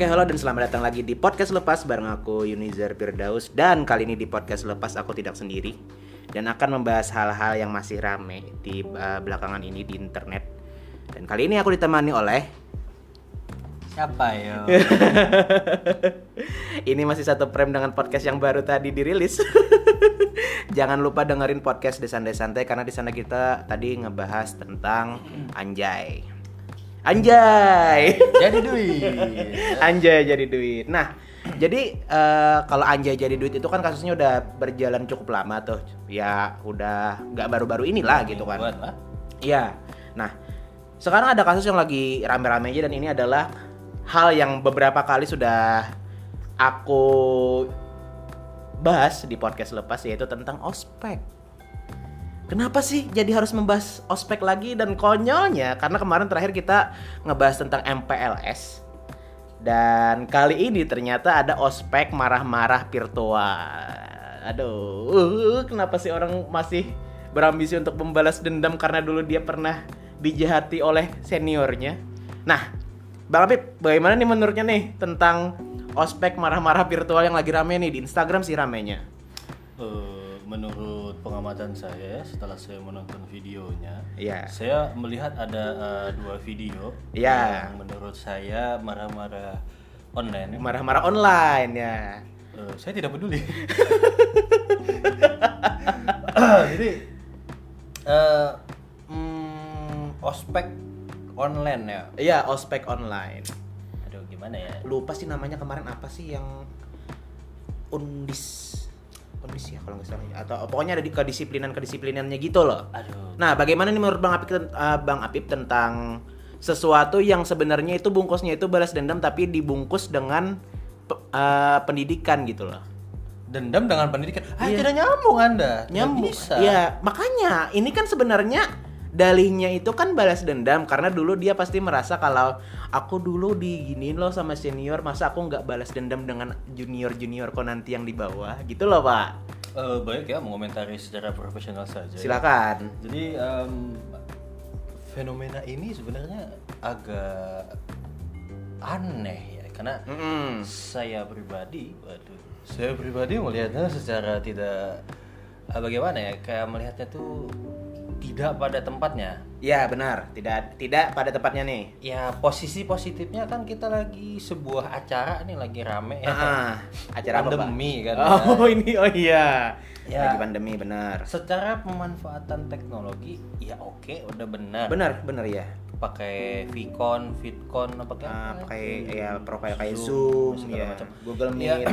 Oke, halo dan selamat datang lagi di podcast lepas bareng aku Yunizar Firdaus dan kali ini di podcast lepas aku tidak sendiri dan akan membahas hal-hal yang masih rame di uh, belakangan ini di internet. Dan kali ini aku ditemani oleh Siapa yo? ini masih satu frame dengan podcast yang baru tadi dirilis. Jangan lupa dengerin podcast Desan Santai karena di sana kita tadi ngebahas tentang anjay. Anjay. Jadi duit. anjay jadi duit. Nah, jadi eh, kalau anjay jadi duit itu kan kasusnya udah berjalan cukup lama tuh. Ya udah nggak baru-baru inilah gitu kan. Iya. Nah, sekarang ada kasus yang lagi rame-rame aja dan ini adalah hal yang beberapa kali sudah aku bahas di podcast lepas yaitu tentang ospek. Kenapa sih jadi harus membahas ospek lagi dan konyolnya karena kemarin terakhir kita ngebahas tentang MPLS dan kali ini ternyata ada ospek marah-marah virtual. Aduh, uh, kenapa sih orang masih berambisi untuk membalas dendam karena dulu dia pernah dijahati oleh seniornya? Nah, Bang Apip, bagaimana nih menurutnya nih tentang ospek marah-marah virtual yang lagi rame nih di Instagram sih ramenya? Menurut pengamatan saya setelah saya menonton videonya, Iya. saya melihat ada eh, dua video Iya. yang menurut saya marah-marah online. Marah-marah online ya. Eh, saya tidak peduli. Jadi eh, mm, ospek online ya. Iya, ospek online. Aduh gimana ya? Lupa sih namanya kemarin apa sih yang undis undis ya kalau nggak salah ya. atau pokoknya ada di kedisiplinan kedisiplinannya gitu loh. Aduh. Nah, bagaimana nih menurut Bang Apip, eh, Bang Apip tentang sesuatu yang sebenarnya itu bungkusnya itu balas dendam tapi dibungkus dengan eh, pendidikan gitu loh. Dendam dengan pendidikan. Ah, Iya. tidak nyambung Anda. Tidak Nyambung. bisa. Iya, makanya ini kan sebenarnya dalihnya itu kan balas dendam karena dulu dia pasti merasa kalau aku dulu diginiin loh sama senior masa aku nggak balas dendam dengan junior juniorku nanti yang di bawah gitu loh pak Eh, baik ya mengomentari secara profesional saja. silakan Jadi em, fenomena ini sebenarnya agak aneh ya karena Mm-mm. saya pribadi, waduh, saya pribadi melihatnya secara tidak eh, bagaimana ya kayak melihatnya tuh tidak pada tempatnya. ya benar tidak tidak pada tepatnya nih Ya posisi positifnya kan kita lagi sebuah acara nih lagi rame ya. Ah, acara apa, Pak? pandemi kan. oh ini oh iya Ya. lagi pandemi benar Secara pemanfaatan teknologi ya oke udah benar. benar benar ya pakai Vicon, Vidcon apa kayak Ah, pakai ya profile kayak Zoom, segala ya, macam. Google Ya, Meet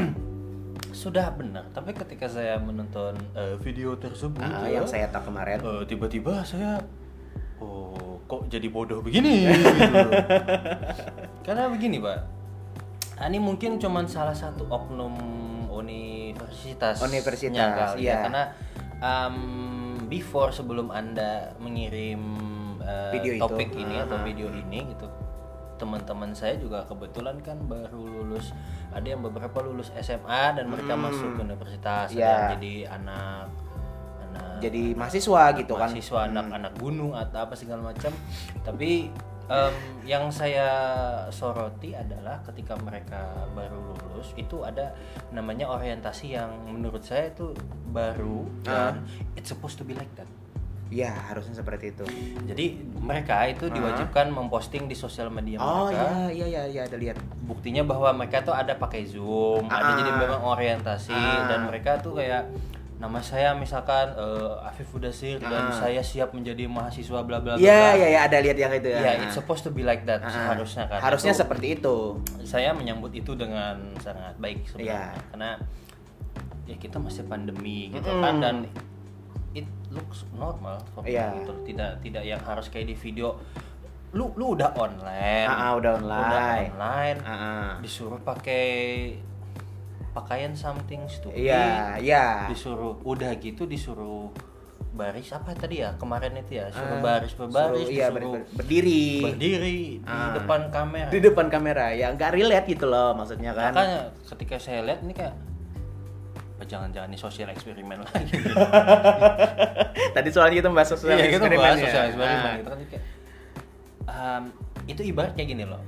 sudah benar, tapi ketika saya menonton eh, video tersebut Ah, ya, yang saya tak kemarin eh, tiba-tiba saya oh kok jadi bodoh begini gitu. Karena begini, Pak. Ah, Ini mungkin cuman salah satu oknum universitas. Universitas, kali iya. ya. Karena um, before sebelum Anda mengirim uh, Video itu. topik ini Ah, atau ah. video ini gitu. Teman-teman saya juga kebetulan kan baru lulus. Ada yang beberapa lulus SMA dan mereka masuk ke universitas, ada Hmm. Iya. jadi anak anak jadi mahasiswa gitu kan mahasiswa anak-anak gunung atau apa segala macam tapi em, yang saya soroti adalah ketika mereka baru lulus itu ada namanya orientasi yang menurut saya itu baru Ah. dan it's supposed to be like that ya harusnya seperti itu jadi mereka itu diwajibkan memposting di sosial media oh mereka iya iya iya iya ada lihat buktinya bahwa mereka tuh ada pakai zoom ada Ah. jadi memang orientasi Ah. dan mereka tuh kayak nama saya misalkan eh, Afif Udasir dan Ah. saya siap menjadi mahasiswa bla bla bla iya iya iya ada lihat yang itu Ya, ya it's supposed to be like that Ah, seharusnya kan. harusnya Itu seperti itu saya menyambut itu dengan sangat baik sebenarnya Iya. karena ya kita masih pandemi gitu Mm-mm. kan dan looks normal for me Iya. gitu. Tidak tidak yang harus kayak di video lu lu udah online. Ah, ah, udah online. online. Ah, ah. Disuruh pakai pakaian something stupid. iya iya Disuruh udah gitu disuruh baris apa tadi ya kemarin itu ya suruh Ah, baris berbaris suruh- iya, disuruh ber- ber- berdiri berdiri di Ah. depan kamera di depan kamera ya nggak relate gitu loh maksudnya kan makanya ketika saya lihat ini kayak "Oh, jangan-jangan ini sosial eksperimen lagi tadi soalnya kita membahas sosial iya eksperimen bahas ya. sosial eksperimen Ah. gitu kan kayak um, itu ibarat kayak gini loh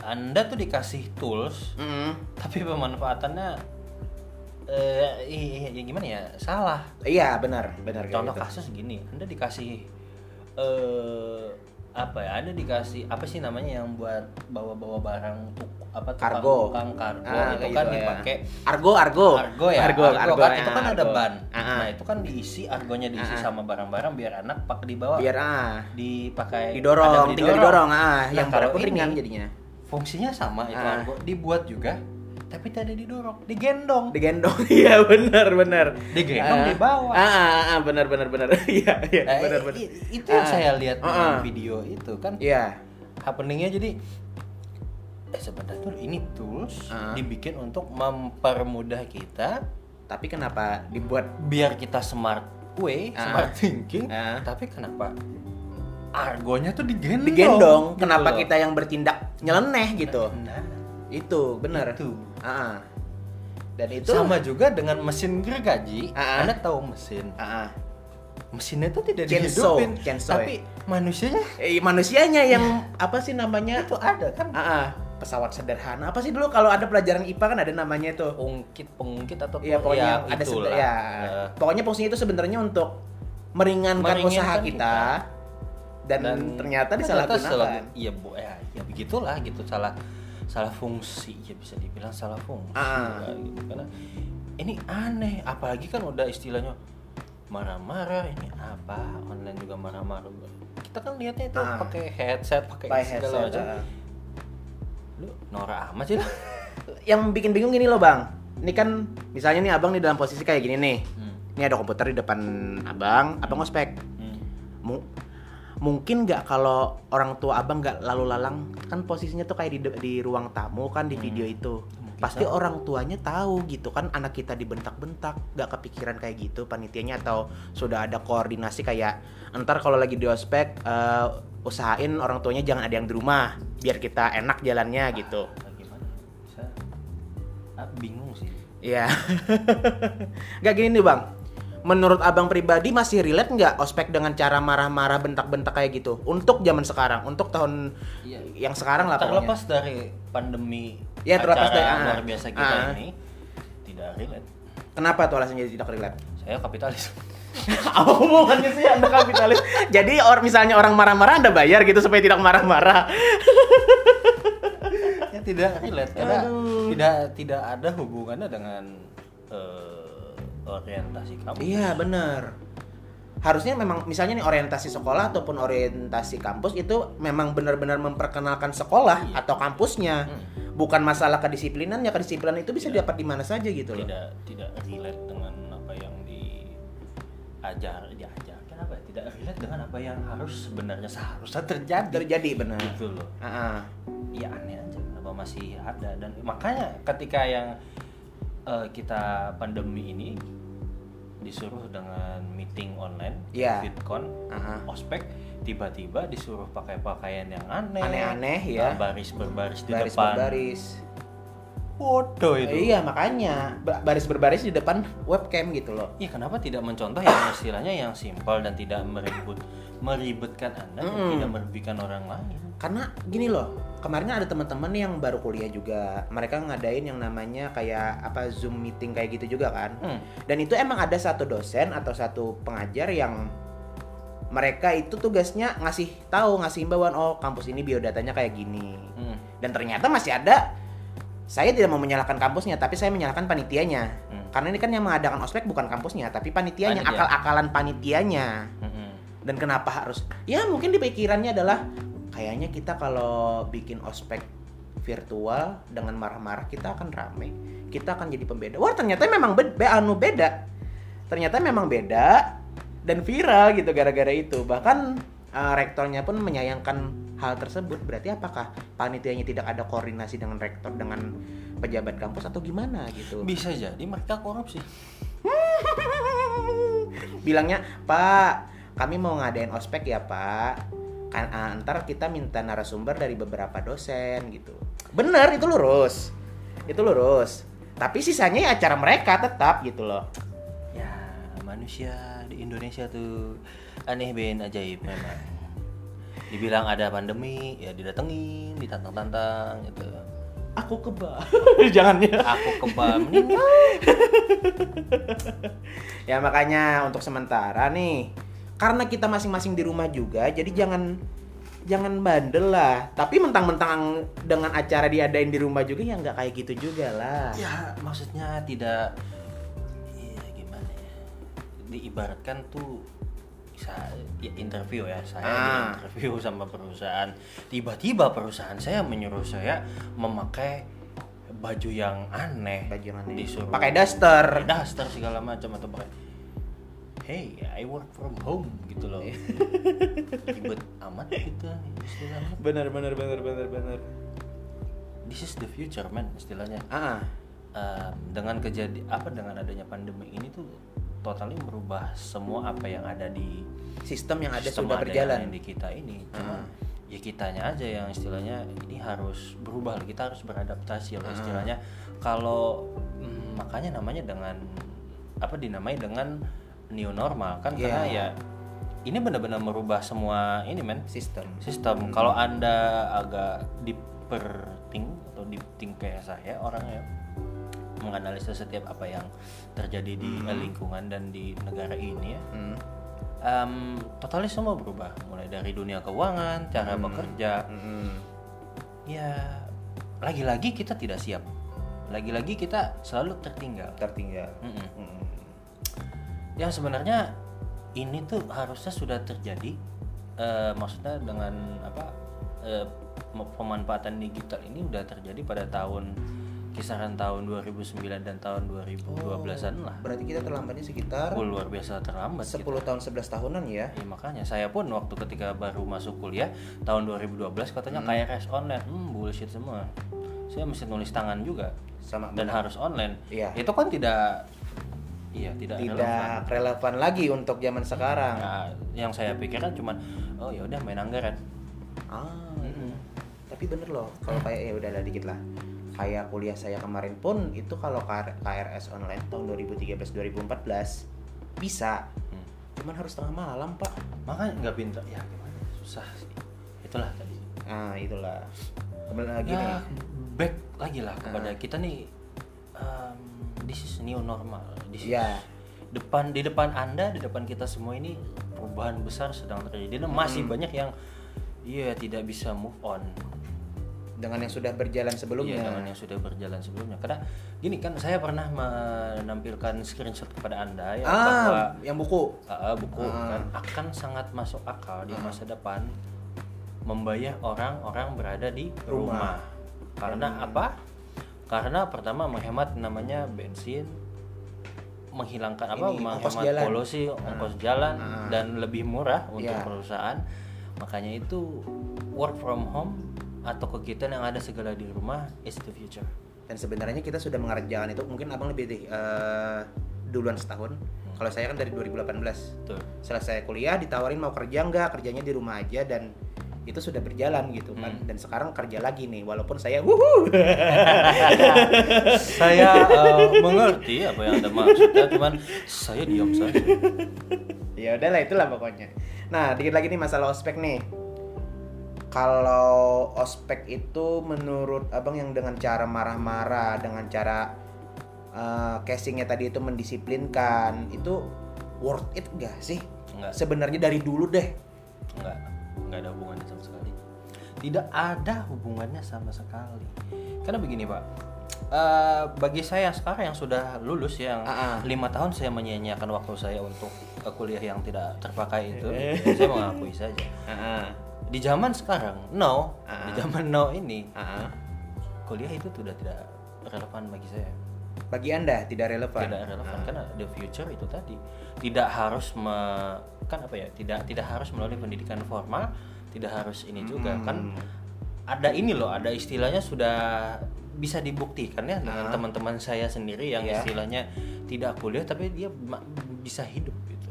anda tuh dikasih tools Mm-mm. tapi pemanfaatannya eh i- ya gimana ya salah Iya benar benar contoh gitu. kasus gini anda dikasih eh apa ya anda dikasih apa sih namanya yang buat bawa-bawa barang apa tukang- Kargo. tukang kargo Ah, itu kan gitu ya. dipakai. Argo Argo. Argo ya Argo, argo, kan ya, itu kan ada argo. ban. Ah, ah. nah itu kan diisi argonya diisi Ah, ah. sama barang-barang biar anak pak dibawa. Biar ah. Dipakai. Didorong ada tinggal didorong. ah Nah, yang kalau kalau ringan jadinya. fungsinya sama itu Ah. argo. Dibuat juga tapi tidak didorong. Digendong. Digendong. Iya benar benar. Digendong, Ah. dibawa. ah ah, ah, benar benar benar. Iya iya Nah, benar benar. itu yang saya lihat di ah. video itu kan. Iya. Happeningnya jadi eh tuh ini tools Ah. dibikin untuk mempermudah kita. Tapi kenapa dibuat? Biar kita smart way Ah. smart thinking. Ah. tapi kenapa argonya tuh digendong digendong. gitu kenapa loh. kita yang bertindak nyeleneh gitu? Nah, itu benar. Itu. Ah. dan itu sama juga dengan mesin gergaji. Ah. anda tahu mesin? Ah. mesinnya tuh tidak Chainsaw, dihidupin. chainsaw, tapi manusianya? Eh, manusianya yang apa sih namanya? Itu ada kan? Ah. Pesawat sederhana apa sih dulu kalau ada pelajaran IPA kan ada namanya tuh ungkit pengungkit atau Iya pokoknya ada itulah. sebe- ya. Eh, Pokoknya fungsinya itu sebenarnya untuk meringankan, Meringankan usaha kita, kita. dan, ternyata disalahgunakan. salah- iya bu ya, ya begitulah gitu salah salah fungsi ya bisa dibilang salah fungsi Ah. lah, gitu karena ini aneh apalagi kan udah istilahnya marah-marah ini apa online juga marah-marah kita kan lihatnya itu Ah. pakai headset pakai segala headset, macam ah. Lu norak amat sih lah Yang bikin bingung gini loh bang. Ini kan misalnya nih abang di dalam posisi kayak gini nih. hmm. Ini ada komputer di depan abang, abang ngospek. Hmm. Mu- mungkin nggak kalau orang tua abang nggak lalu lalang kan posisinya tuh kayak di di ruang tamu kan di Hmm. video itu Mungkin pasti sama. orang tuanya tahu gitu kan anak kita dibentak-bentak nggak kepikiran kayak gitu panitianya atau sudah ada koordinasi kayak entar kalau lagi di ospek eh, usahain orang tuanya jangan ada yang di rumah biar kita enak jalannya gitu Ah, gimana bisa ah, bingung sih Iya. Gak gini nih bang. Menurut abang pribadi masih relate nggak ospek dengan cara marah-marah bentak-bentak kayak gitu? Untuk zaman sekarang, untuk tahun Iya. yang sekarang lah pokoknya. terlepas dari pandemi Ya, terlepas dari- ah, luar biasa kita ah. ini tidak relate Kenapa tuh alasannya tidak relate? saya kapitalis Apa hubungannya sih anda kapitalis? Jadi orang misalnya orang marah-marah anda bayar gitu supaya tidak marah-marah. ya tidak relate karena Aduh. tidak tidak ada hubungannya dengan eh, orientasi kamu Iya bener Harusnya memang misalnya nih orientasi sekolah ataupun orientasi kampus itu memang benar-benar memperkenalkan sekolah Iya. atau kampusnya. Hmm. Bukan masalah kedisiplinan ya kedisiplinan itu bisa Tidak. dapat di mana saja gitu loh. tidak tidak relate dengan apa yang diajar diajarkan apa ya? tidak relate dengan apa yang harus sebenarnya seharusnya terjadi Terjadi benar. gitu loh Ah, ah. ya aneh aja kenapa masih ada dan makanya ketika yang eh, kita pandemi ini disuruh dengan meeting online Iya. VidCon Ah, ah. ospek tiba-tiba disuruh pakai pakaian yang aneh Aneh-aneh, ya. baris berbaris di Baris depan berbaris. Bodoh itu Iya makanya ba- baris berbaris di depan webcam gitu loh. Iya kenapa tidak mencontoh yang istilahnya yang simpel dan tidak meribut meribetkan anda dan Mm-mm. tidak merugikan orang lain Karena gini loh, kemarin ada teman-teman yang baru kuliah juga. Mereka ngadain yang namanya kayak apa Zoom meeting kayak gitu juga kan. Hmm. Dan itu emang ada satu dosen atau satu pengajar yang mereka itu tugasnya ngasih tahu, ngasih himbauan, oh kampus ini biodatanya kayak gini. Hmm. Dan ternyata masih ada saya tidak mau menyalahkan kampusnya, tapi saya menyalahkan panitianya. Hmm. Karena ini kan yang mengadakan ospek bukan kampusnya, tapi panitianya, Panitia. akal-akalan panitianya. Mm-mm. Dan kenapa harus? Ya mungkin di pikirannya adalah kayaknya kita kalau bikin ospek virtual dengan marah-marah kita akan rame, kita akan jadi pembeda. Wah ternyata memang be be- anu beda. Ternyata memang beda dan viral gitu gara-gara itu. Bahkan eh, rektornya pun menyayangkan hal tersebut. Berarti apakah panitianya tidak ada koordinasi dengan rektor dengan pejabat kampus atau gimana gitu? bisa jadi mereka korupsi. Bilangnya Pak kami mau ngadain ospek ya Pak. Kan ah, ntar kita minta narasumber dari beberapa dosen gitu. Bener itu lurus. Itu lurus. Tapi sisanya ya acara mereka tetap gitu loh. Ya manusia di Indonesia tuh aneh ben ajaib memang dibilang ada pandemi ya didatengin ditantang-tantang gitu Aku keba. Jangan ya. aku kebal meninggal Ya makanya untuk sementara nih, karena kita masing-masing di rumah juga, jadi jangan jangan bandel lah. Tapi mentang-mentang dengan acara diadain di rumah juga ya nggak kayak gitu juga lah. ya maksudnya tidak ya gimana ya diibaratkan tuh saya ya, interview ya saya Ah. interview sama perusahaan tiba-tiba perusahaan saya menyuruh saya memakai baju yang aneh Baju yang aneh. disuruh Pakai daster. pakai daster segala macam atau pakai hey I work from home gitu loh Iya. ribet amat gitu istilahnya Bener bener bener bener bener. this is the future man istilahnya Ah, um, dengan kejadian apa dengan adanya pandemi ini tuh totally merubah semua apa yang ada di sistem yang ada sistem sudah ada berjalan. yang di kita ini cuma ya kitanya aja yang istilahnya ini harus berubah kita harus beradaptasi Ah. lah istilahnya kalau mm, makanya namanya dengan apa dinamai dengan new normal kan karena Iya. ya ini benar-benar merubah semua ini men Sistem. sistem kalau anda agak diperting atau dipting kayak saya orangnya menganalisa setiap apa yang terjadi di lingkungan dan di negara ini ya Hmm. Em, totalis semua berubah mulai dari dunia keuangan cara bekerja Mm-mm. ya lagi-lagi kita tidak siap lagi-lagi kita selalu tertinggal Tertinggal. Mm-mm. Mm-mm. yang sebenarnya ini tuh harusnya sudah terjadi eh, maksudnya dengan apa me- pemanfaatan digital ini udah terjadi pada tahun kisaran tahun 2009 dan tahun 2012-an lah. Berarti kita terlambatnya sekitar Oh, luar biasa terlambat 10 gitu. tahun 11 tahunan ya. Ya, makanya. Saya pun waktu ketika baru masuk kuliah tahun 2012 katanya KRS online. Hmm bullshit semua. Saya mesti nulis tangan juga. Sama dan harus online. Iya. itu kan tidak iya tidak, tidak relevan. relevan lagi untuk zaman sekarang. Nah, yang saya pikirkan cuman oh ya udah main anggaran. Ah, tapi bener loh kalau kayak ya udahlah dikit lah kayak kuliah saya kemarin pun itu kalau KR- KRS online tahun 2013 2014 bisa Hmm. cuman harus tengah malam pak Makanya nggak pintar ya gimana susah sih. Itulah tadi. nah itulah kembali lagi ya, nih back lagi lah kepada Ah. kita nih um, this is new normal. This is Iya. depan di depan Anda, di depan kita semua ini perubahan besar sedang terjadi dan masih Hmm. banyak yang iya tidak bisa move on. Dengan yang sudah berjalan sebelumnya Iya, dengan yang sudah berjalan sebelumnya. Karena gini kan saya pernah menampilkan screenshot kepada Anda ya bahwa ah yang buku uh, buku Ah. kan akan sangat masuk akal di masa depan membayar orang-orang berada di Rumah. rumah. Karena apa? Karena pertama menghemat namanya bensin, menghilangkan apa? Ini, ongkos menghemat jalan. polusi, ongkos jalan Ah. dan lebih murah untuk Iya. perusahaan. Makanya itu work from home atau kegiatan yang ada segala di rumah is the future. dan sebenarnya kita sudah mengerjakan itu mungkin abang lebih eh, duluan setahun kalau saya kan dari 2018 Tuh. selesai kuliah ditawarin mau kerja nggak kerjanya di rumah aja dan itu sudah berjalan gitu kan Hmm. dan sekarang kerja lagi nih walaupun saya wuhu saya eh, mengerti apa yang anda maksudnya, cuman saya diam saja. ya udahlah itulah pokoknya nah dikit lagi nih masalah ospek nih kalau ospek itu menurut abang yang dengan cara marah-marah dengan cara eh, casingnya tadi itu mendisiplinkan itu worth it gak sih Enggak. sebenarnya dari dulu deh Enggak, enggak ada hubungannya sama sekali. Tidak ada hubungannya sama sekali. Karena begini pak, Eh, bagi saya sekarang yang sudah lulus yang Ah, ah. lima tahun saya menyia-nyiakan waktu saya untuk eh, kuliah yang tidak terpakai itu, saya mengakui saja. Di zaman sekarang, no, Ah. di zaman no ini Ah, kuliah itu sudah tidak relevan bagi saya. bagi anda tidak relevan tidak relevan Ah. karena the future itu tadi tidak harus me, kan apa ya tidak tidak harus melalui pendidikan formal tidak harus ini juga Hmm. kan ada ini loh ada istilahnya sudah bisa dibuktikan ya dengan Ah. teman-teman saya sendiri yang Iya. istilahnya tidak kuliah tapi dia ma- bisa hidup gitu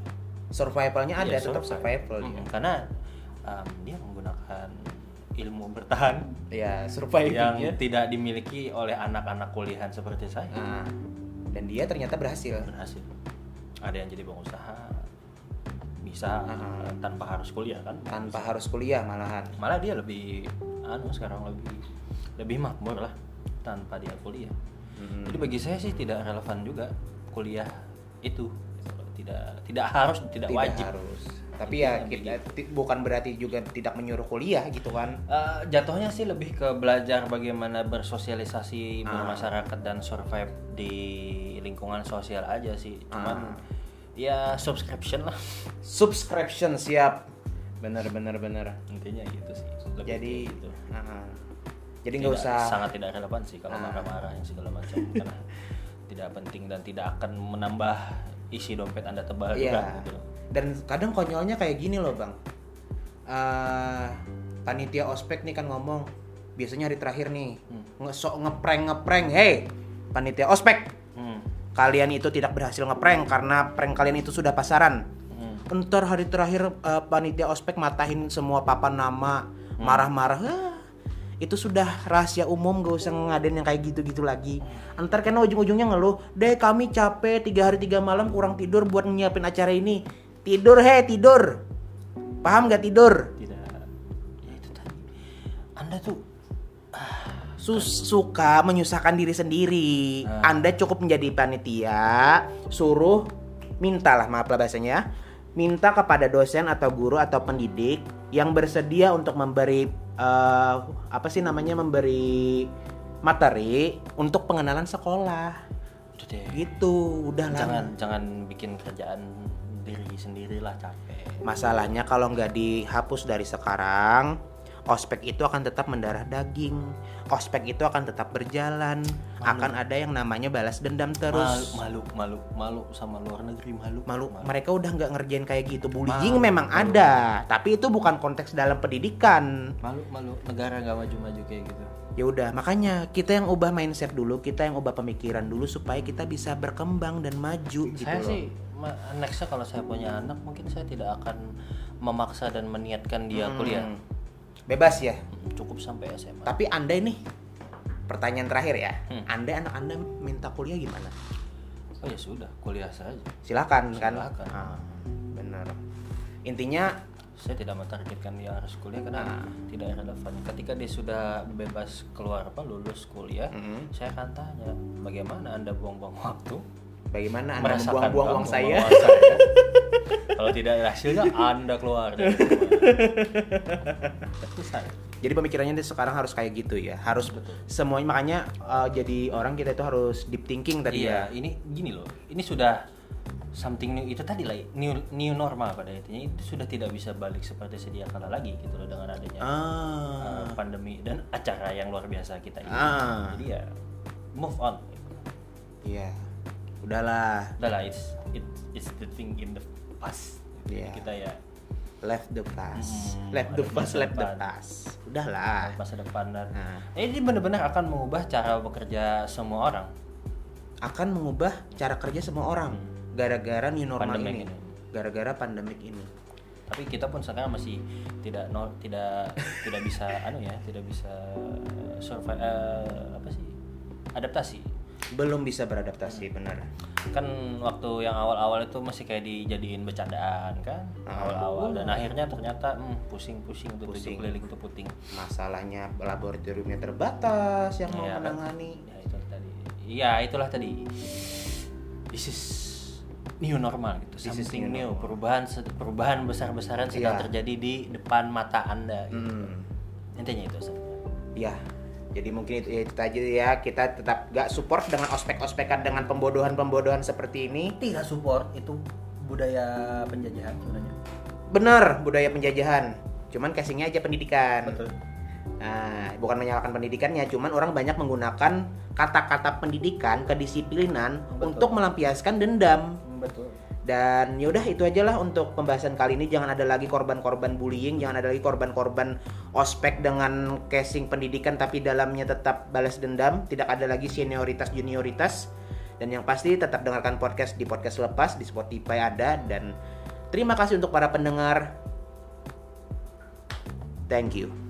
survivalnya ada Iya, tetap survive. survival Mm, ya. karena um, dia menggunakan ilmu bertahan ya surviving yang ya. tidak dimiliki oleh anak-anak kuliahan seperti saya. Ah, dan dia ternyata berhasil. Berhasil. Ada yang jadi pengusaha bisa uh, tanpa harus kuliah kan? Tanpa harus kuliah malahan. Malah dia lebih anu sekarang lebih lebih makmur lah tanpa dia kuliah. Mm-mm. jadi bagi saya sih tidak relevan juga kuliah itu. Tidak tidak harus tidak, tidak wajib. harus tapi Itu ya kita ti- bukan berarti juga tidak menyuruh kuliah gitu kan Eh, jatuhnya sih lebih ke belajar bagaimana bersosialisasi Ah. bermasyarakat dan survive di lingkungan sosial aja sih cuman Ah. ya subscription lah subscription siap bener bener bener intinya gitu sih Lebih jadi gitu. ah. jadi nggak usah sangat tidak relevan sih kalau Ah. marah-marah yang segala macam karena tidak penting dan tidak akan menambah isi dompet anda tebal juga Iya. gitu. Dan kadang konyolnya kayak gini loh bang. Eh, panitia ospek nih kan ngomong biasanya hari terakhir nih Hmm. ngesok ngeprank ngeprank hey panitia ospek. Hmm. kalian itu tidak berhasil ngeprank karena prank kalian itu sudah pasaran. Hmm. Entar hari terakhir eh, panitia ospek matahin semua papan nama marah-marah. "Ah, itu sudah rahasia umum gak usah ngadain yang kayak gitu-gitu lagi. Entar karena ujung-ujungnya ngeluh deh kami capek tiga hari tiga malam kurang tidur buat nyiapin acara ini tidur he tidur paham gak tidur tidak ya itu tadi anda tuh Sus- suka menyusahkan diri sendiri. Ah. Anda cukup menjadi panitia, suruh mintalah maaf lah bahasanya, minta kepada dosen atau guru atau pendidik yang bersedia untuk memberi eh, apa sih namanya memberi materi untuk pengenalan sekolah. itu deh Gitu, udah lah. jangan jangan bikin kerjaan diri sendirilah capek Masalahnya kalau nggak dihapus dari sekarang, ospek itu akan tetap mendarah daging. Ospek itu akan tetap berjalan. Akan ada yang namanya balas dendam terus. malu malu malu sama luar negeri malu Malu, mereka udah nggak ngerjain kayak gitu. Bullying memang ada, tapi itu bukan konteks dalam pendidikan. malu malu negara nggak maju maju kayak gitu Ya udah, makanya kita yang ubah mindset dulu, kita yang ubah pemikiran dulu supaya kita bisa berkembang dan maju gitu saya loh. sih nextnya kalau saya punya anak mungkin saya tidak akan memaksa dan meniatkan dia kuliah Hmm. Bebas ya. cukup sampai SMA Tapi Anda ini pertanyaan terakhir ya. Hmm. Anda anak Anda minta kuliah gimana? oh ya sudah kuliah saja Silakan kan. Silakan. Ah, benar. Intinya saya tidak mentargetkan dia harus kuliah karena Ah. tidak relevan ketika dia sudah bebas keluar apa lulus kuliah mm, saya akan tanya bagaimana anda buang-buang waktu bagaimana Anda membuang-buang uang saya? kalau tidak hasilnya anda keluar dari. Selesai. Jadi pemikirannya dia sekarang harus kayak gitu ya. Harus Betul. semuanya makanya uh, jadi orang kita itu harus deep thinking tadi iya ya. ini gini loh ini sudah something new itu tadi lah new new normal pada intinya itu sudah tidak bisa balik seperti sedia kala lagi gitu loh dengan adanya Ah. uh, pandemi dan acara yang luar biasa kita ini Ah. jadi ya move on Iya. Udahlah, udah lah it's it, it's the thing in the past Iya. kita ya left the past. Hmm, left the past, left the past. Udahlah. masa depan dan Nah, ini benar-benar akan mengubah cara bekerja semua orang akan mengubah cara kerja semua orang gara-gara new normal Pandemik ini. ini. Gara-gara pandemik ini. tapi kita pun sekarang masih tidak no, tidak tidak bisa anu ya tidak bisa survive eh, apa sih adaptasi Belum bisa beradaptasi, benar. kan waktu yang awal-awal itu masih kayak dijadiin bercandaan kan Ah. awal-awal dan akhirnya ternyata hmm, pusing-pusing tuh tujuh Pusing. keliling tuh puting Masalahnya laboratoriumnya terbatas yang mau kan? menangani. ya itu tadi iya itulah tadi this is new normal gitu This is something new new perubahan perubahan besar-besaran sedang Iya. terjadi di depan mata anda gitu. Hmm. intinya itu sebenarnya Ya, jadi mungkin itu, ya, itu aja ya. Kita tetap gak support dengan ospek-ospekan dengan pembodohan-pembodohan seperti ini. tidak support itu budaya penjajahan sebenarnya Bener, budaya penjajahan. Cuman casingnya aja pendidikan. betul Nah, bukan menyalahkan pendidikannya, cuman orang banyak menggunakan kata-kata pendidikan, kedisiplinan Betul. untuk melampiaskan dendam. Dan yaudah itu aja lah untuk pembahasan kali ini jangan ada lagi korban-korban bullying, jangan ada lagi korban-korban ospek dengan casing pendidikan tapi dalamnya tetap balas dendam, tidak ada lagi senioritas junioritas. Dan yang pasti tetap dengarkan podcast di podcast lepas di Spotify ada dan terima kasih untuk para pendengar. Thank you.